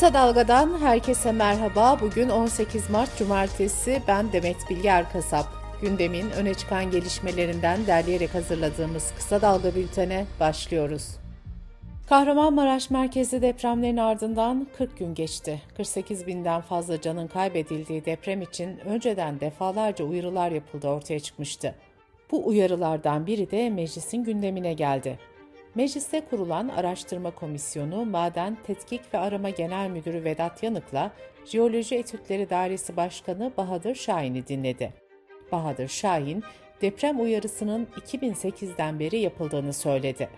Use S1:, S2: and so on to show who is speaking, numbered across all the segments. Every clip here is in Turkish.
S1: Kısa Dalga'dan herkese merhaba. Bugün 18 Mart Cumartesi. Ben Demet Bilge Erkasap. Gündemin öne çıkan gelişmelerinden derleyerek hazırladığımız Kısa Dalga bültene başlıyoruz. Kahramanmaraş merkezli depremlerin ardından 40 gün geçti. 48 binden fazla canın kaybedildiği deprem için önceden defalarca uyarılar yapıldı ortaya çıkmıştı. Bu uyarılardan biri de meclisin gündemine geldi. Mecliste kurulan araştırma komisyonu Maden Tetkik ve Arama Genel Müdürü Vedat Yanık'la Jeoloji Etütleri Dairesi Başkanı Bahadır Şahin'i dinledi. Bahadır Şahin, deprem uyarısının 2008'den beri yapıldığını söyledi.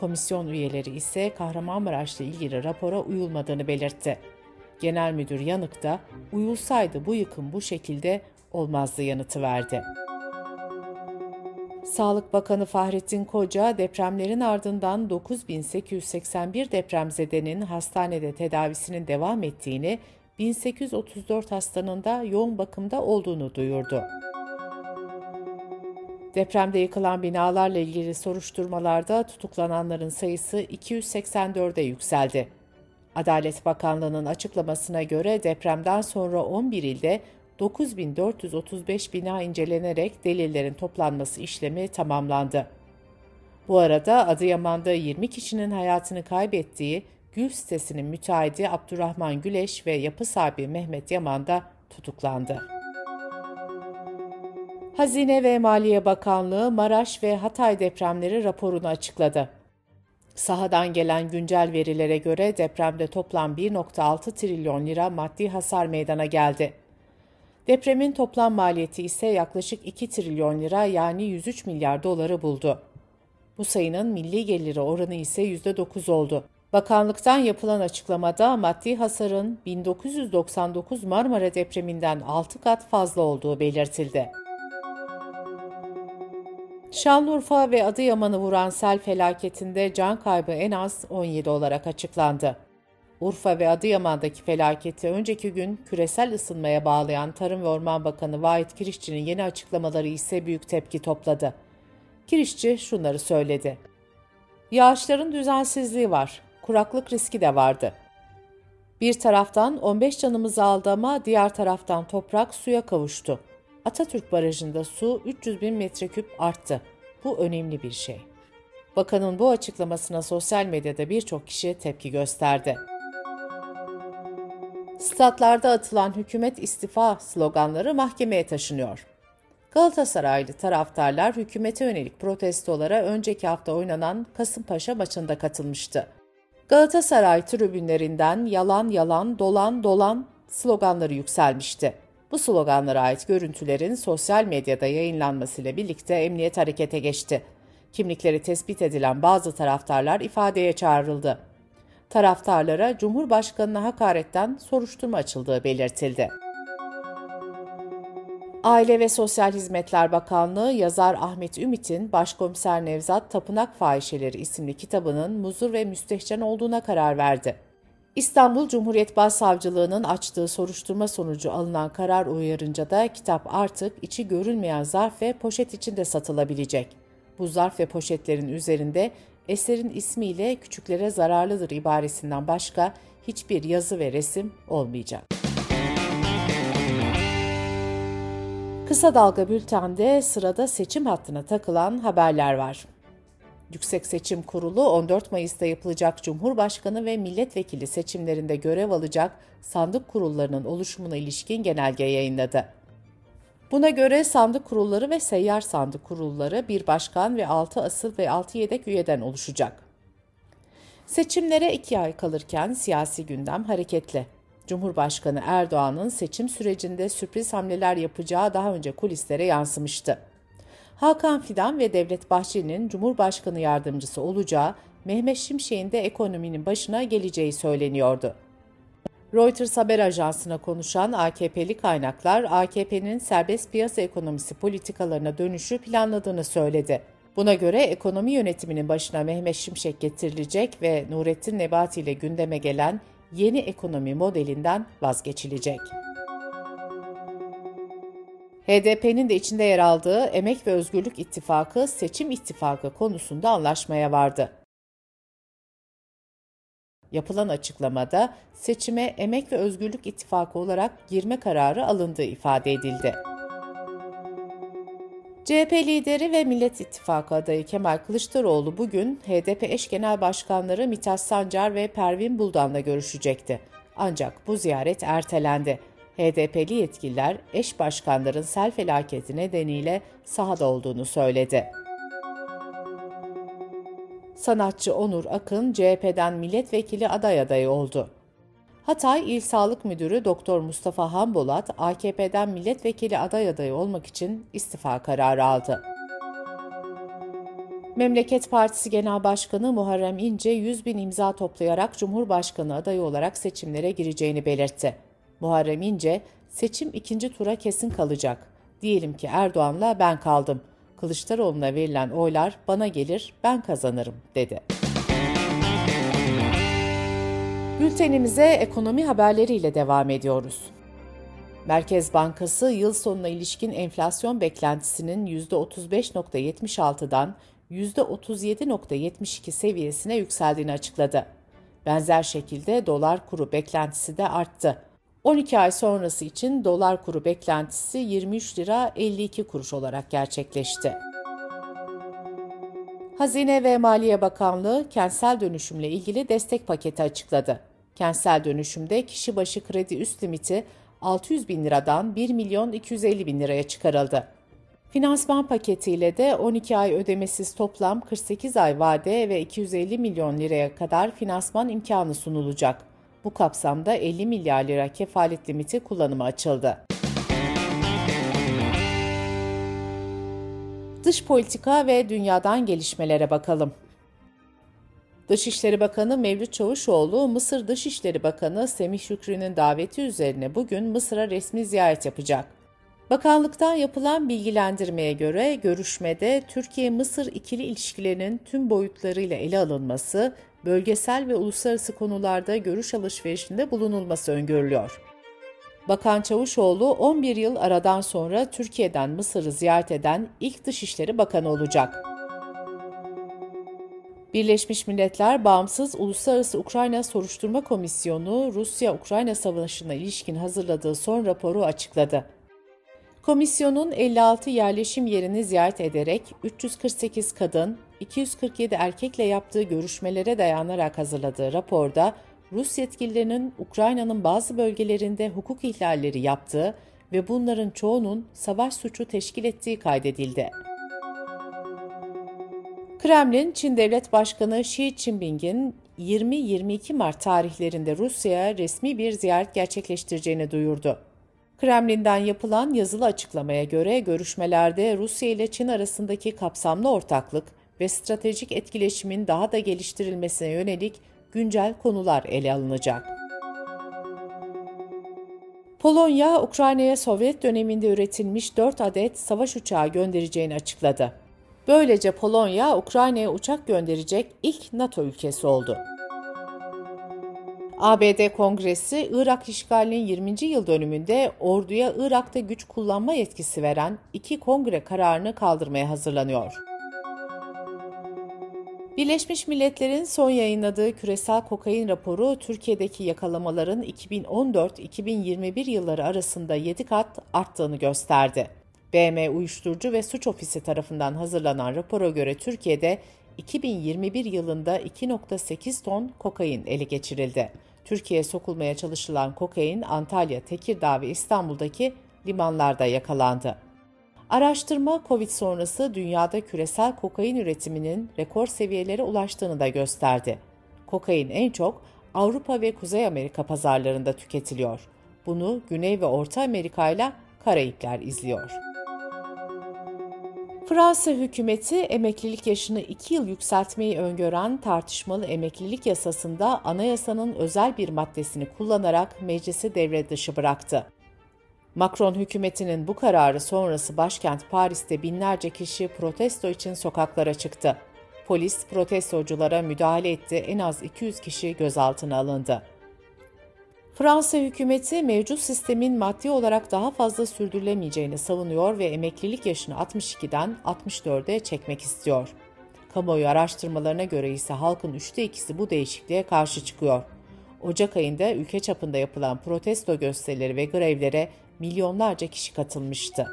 S1: Komisyon üyeleri ise Kahramanmaraş'la ilgili rapora uyulmadığını belirtti. Genel Müdür Yanık da uyulsaydı bu yıkım bu şekilde olmazdı yanıtı verdi. Sağlık Bakanı Fahrettin Koca depremlerin ardından 9881 depremzedenin hastanede tedavisinin devam ettiğini, 1834 hastanın da yoğun bakımda olduğunu duyurdu. Depremde yıkılan binalarla ilgili soruşturmalarda tutuklananların sayısı 284'e yükseldi. Adalet Bakanlığı'nın açıklamasına göre depremden sonra 11 ilde 9435 bina incelenerek delillerin toplanması işlemi tamamlandı. Bu arada Adıyaman'da 20 kişinin hayatını kaybettiği Gül sitesinin müteahhidi Abdurrahman Güleş ve yapı sahibi Mehmet Yaman da tutuklandı. Hazine ve Maliye Bakanlığı Maraş ve Hatay depremleri raporunu açıkladı. Sahadan gelen güncel verilere göre depremde toplam 1.6 trilyon lira maddi hasar meydana geldi. Depremin toplam maliyeti ise yaklaşık 2 trilyon lira yani 103 milyar doları buldu. Bu sayının milli geliri oranı ise %9 oldu. Bakanlıktan yapılan açıklamada maddi hasarın 1999 Marmara depreminden 6 kat fazla olduğu belirtildi. Şanlıurfa ve Adıyaman'ı vuran sel felaketinde can kaybı en az 17 olarak açıklandı. Urfa ve Adıyaman'daki felaketi önceki gün küresel ısınmaya bağlayan Tarım ve Orman Bakanı Vahit Kirişçi'nin yeni açıklamaları ise büyük tepki topladı. Kirişçi şunları söyledi. Yağışların düzensizliği var, kuraklık riski de vardı. Bir taraftan 15 canımızı aldı ama diğer taraftan toprak suya kavuştu. Atatürk Barajı'nda su 300 bin metreküp arttı. Bu önemli bir şey. Bakanın bu açıklamasına sosyal medyada birçok kişi tepki gösterdi. Statlarda atılan hükümet istifa sloganları mahkemeye taşınıyor. Galatasaraylı taraftarlar hükümete yönelik protestolara önceki hafta oynanan Kasımpaşa maçında katılmıştı. Galatasaray tribünlerinden yalan yalan, dolan dolan sloganları yükselmişti. Bu sloganlara ait görüntülerin sosyal medyada yayınlanmasıyla birlikte emniyet harekete geçti. Kimlikleri tespit edilen bazı taraftarlar ifadeye çağrıldı taraftarlara Cumhurbaşkanı'na hakaretten soruşturma açıldığı belirtildi. Aile ve Sosyal Hizmetler Bakanlığı yazar Ahmet Ümit'in Başkomiser Nevzat Tapınak Fahişeleri isimli kitabının muzur ve müstehcen olduğuna karar verdi. İstanbul Cumhuriyet Başsavcılığı'nın açtığı soruşturma sonucu alınan karar uyarınca da kitap artık içi görülmeyen zarf ve poşet içinde satılabilecek. Bu zarf ve poşetlerin üzerinde eserin ismiyle küçüklere zararlıdır ibaresinden başka hiçbir yazı ve resim olmayacak. Kısa Dalga Bülten'de sırada seçim hattına takılan haberler var. Yüksek Seçim Kurulu 14 Mayıs'ta yapılacak Cumhurbaşkanı ve milletvekili seçimlerinde görev alacak sandık kurullarının oluşumuna ilişkin genelge yayınladı. Buna göre sandık kurulları ve seyyar sandık kurulları bir başkan ve 6 asıl ve 6 yedek üyeden oluşacak. Seçimlere iki ay kalırken siyasi gündem hareketli. Cumhurbaşkanı Erdoğan'ın seçim sürecinde sürpriz hamleler yapacağı daha önce kulislere yansımıştı. Hakan Fidan ve Devlet Bahçeli'nin Cumhurbaşkanı yardımcısı olacağı, Mehmet Şimşek'in de ekonominin başına geleceği söyleniyordu. Reuters haber ajansına konuşan AKP'li kaynaklar AKP'nin serbest piyasa ekonomisi politikalarına dönüşü planladığını söyledi. Buna göre ekonomi yönetiminin başına Mehmet Şimşek getirilecek ve Nurettin Nebati ile gündeme gelen yeni ekonomi modelinden vazgeçilecek. HDP'nin de içinde yer aldığı Emek ve Özgürlük İttifakı seçim ittifakı konusunda anlaşmaya vardı. Yapılan açıklamada seçime Emek ve Özgürlük İttifakı olarak girme kararı alındığı ifade edildi. CHP lideri ve Millet İttifakı adayı Kemal Kılıçdaroğlu bugün HDP eş genel başkanları Mithat Sancar ve Pervin Buldan'la görüşecekti. Ancak bu ziyaret ertelendi. HDP'li yetkililer eş başkanların sel felaketi nedeniyle sahada olduğunu söyledi. Sanatçı Onur Akın CHP'den milletvekili aday adayı oldu. Hatay İl Sağlık Müdürü Doktor Mustafa Hambolat, AKP'den milletvekili aday adayı olmak için istifa kararı aldı. Memleket Partisi Genel Başkanı Muharrem İnce 100 bin imza toplayarak Cumhurbaşkanı adayı olarak seçimlere gireceğini belirtti. Muharrem İnce, seçim ikinci tura kesin kalacak. Diyelim ki Erdoğan'la ben kaldım. Kılıçdaroğlu'na verilen oylar bana gelir, ben kazanırım, dedi. Bültenimize ekonomi haberleriyle devam ediyoruz. Merkez Bankası yıl sonuna ilişkin enflasyon beklentisinin %35.76'dan %37.72 seviyesine yükseldiğini açıkladı. Benzer şekilde dolar kuru beklentisi de arttı. 12 ay sonrası için dolar kuru beklentisi 23 lira 52 kuruş olarak gerçekleşti. Hazine ve Maliye Bakanlığı kentsel dönüşümle ilgili destek paketi açıkladı. Kentsel dönüşümde kişi başı kredi üst limiti 600 bin liradan 1 milyon 250 bin liraya çıkarıldı. Finansman paketiyle de 12 ay ödemesiz toplam 48 ay vade ve 250 milyon liraya kadar finansman imkanı sunulacak. Bu kapsamda 50 milyar lira kefalet limiti kullanıma açıldı. Dış politika ve dünyadan gelişmelere bakalım. Dışişleri Bakanı Mevlüt Çavuşoğlu, Mısır Dışişleri Bakanı Semih Şükrü'nün daveti üzerine bugün Mısır'a resmi ziyaret yapacak. Bakanlıktan yapılan bilgilendirmeye göre görüşmede Türkiye-Mısır ikili ilişkilerinin tüm boyutlarıyla ele alınması, bölgesel ve uluslararası konularda görüş alışverişinde bulunulması öngörülüyor. Bakan Çavuşoğlu 11 yıl aradan sonra Türkiye'den Mısır'ı ziyaret eden ilk Dışişleri Bakanı olacak. Birleşmiş Milletler Bağımsız Uluslararası Ukrayna Soruşturma Komisyonu Rusya-Ukrayna Savaşı'na ilişkin hazırladığı son raporu açıkladı. Komisyonun 56 yerleşim yerini ziyaret ederek 348 kadın, 247 erkekle yaptığı görüşmelere dayanarak hazırladığı raporda Rus yetkililerinin Ukrayna'nın bazı bölgelerinde hukuk ihlalleri yaptığı ve bunların çoğunun savaş suçu teşkil ettiği kaydedildi. Kremlin, Çin Devlet Başkanı Xi Jinping'in 20-22 Mart tarihlerinde Rusya'ya resmi bir ziyaret gerçekleştireceğini duyurdu. Kremlin'den yapılan yazılı açıklamaya göre görüşmelerde Rusya ile Çin arasındaki kapsamlı ortaklık ve stratejik etkileşimin daha da geliştirilmesine yönelik güncel konular ele alınacak. Polonya, Ukrayna'ya Sovyet döneminde üretilmiş 4 adet savaş uçağı göndereceğini açıkladı. Böylece Polonya, Ukrayna'ya uçak gönderecek ilk NATO ülkesi oldu. ABD Kongresi, Irak işgalinin 20. yıl dönümünde orduya Irak'ta güç kullanma yetkisi veren iki kongre kararını kaldırmaya hazırlanıyor. Birleşmiş Milletler'in son yayınladığı küresel kokain raporu Türkiye'deki yakalamaların 2014-2021 yılları arasında 7 kat arttığını gösterdi. BM Uyuşturucu ve Suç Ofisi tarafından hazırlanan rapora göre Türkiye'de 2021 yılında 2.8 ton kokain ele geçirildi. Türkiye'ye sokulmaya çalışılan kokain Antalya, Tekirdağ ve İstanbul'daki limanlarda yakalandı. Araştırma COVID sonrası dünyada küresel kokain üretiminin rekor seviyelere ulaştığını da gösterdi. Kokain en çok Avrupa ve Kuzey Amerika pazarlarında tüketiliyor. Bunu Güney ve Orta Amerika ile Karayipler izliyor. Fransa hükümeti emeklilik yaşını 2 yıl yükseltmeyi öngören tartışmalı emeklilik yasasında anayasanın özel bir maddesini kullanarak meclisi devre dışı bıraktı. Macron hükümetinin bu kararı sonrası başkent Paris'te binlerce kişi protesto için sokaklara çıktı. Polis protestoculara müdahale etti, en az 200 kişi gözaltına alındı. Fransa hükümeti mevcut sistemin maddi olarak daha fazla sürdürülemeyeceğini savunuyor ve emeklilik yaşını 62'den 64'e çekmek istiyor. Kamuoyu araştırmalarına göre ise halkın üçte ikisi bu değişikliğe karşı çıkıyor. Ocak ayında ülke çapında yapılan protesto gösterileri ve grevlere milyonlarca kişi katılmıştı.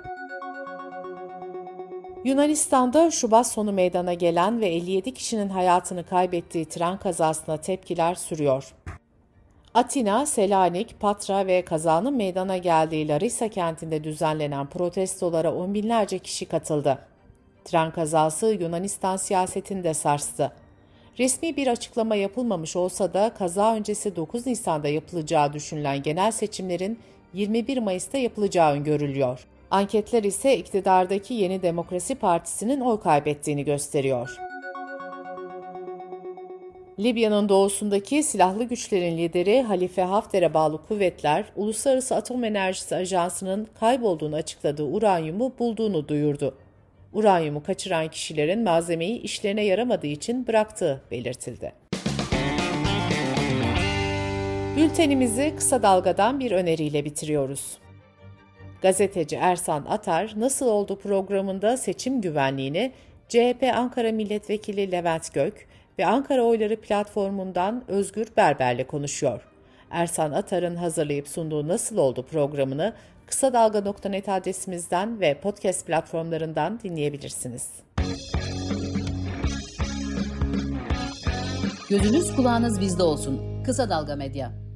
S1: Yunanistan'da Şubat sonu meydana gelen ve 57 kişinin hayatını kaybettiği tren kazasına tepkiler sürüyor. Atina, Selanik, Patra ve kazanın meydana geldiği Larissa kentinde düzenlenen protestolara on binlerce kişi katıldı. Tren kazası Yunanistan siyasetini de sarstı. Resmi bir açıklama yapılmamış olsa da kaza öncesi 9 Nisan'da yapılacağı düşünülen genel seçimlerin 21 Mayıs'ta yapılacağı öngörülüyor. Anketler ise iktidardaki Yeni Demokrasi Partisi'nin oy kaybettiğini gösteriyor. Libya'nın doğusundaki silahlı güçlerin lideri Halife Hafter'e bağlı kuvvetler, Uluslararası Atom Enerjisi Ajansı'nın kaybolduğunu açıkladığı uranyumu bulduğunu duyurdu. Uranyumu kaçıran kişilerin malzemeyi işlerine yaramadığı için bıraktığı belirtildi. Bültenimizi kısa dalgadan bir öneriyle bitiriyoruz. Gazeteci Ersan Atar Nasıl Oldu programında seçim güvenliğini CHP Ankara Milletvekili Levent Gök ve Ankara Oyları platformundan Özgür Berber'le konuşuyor. Ersan Atar'ın hazırlayıp sunduğu Nasıl Oldu programını kısa dalga.net adresimizden ve podcast platformlarından dinleyebilirsiniz.
S2: Gözünüz kulağınız bizde olsun. Kısa Dalga Medya.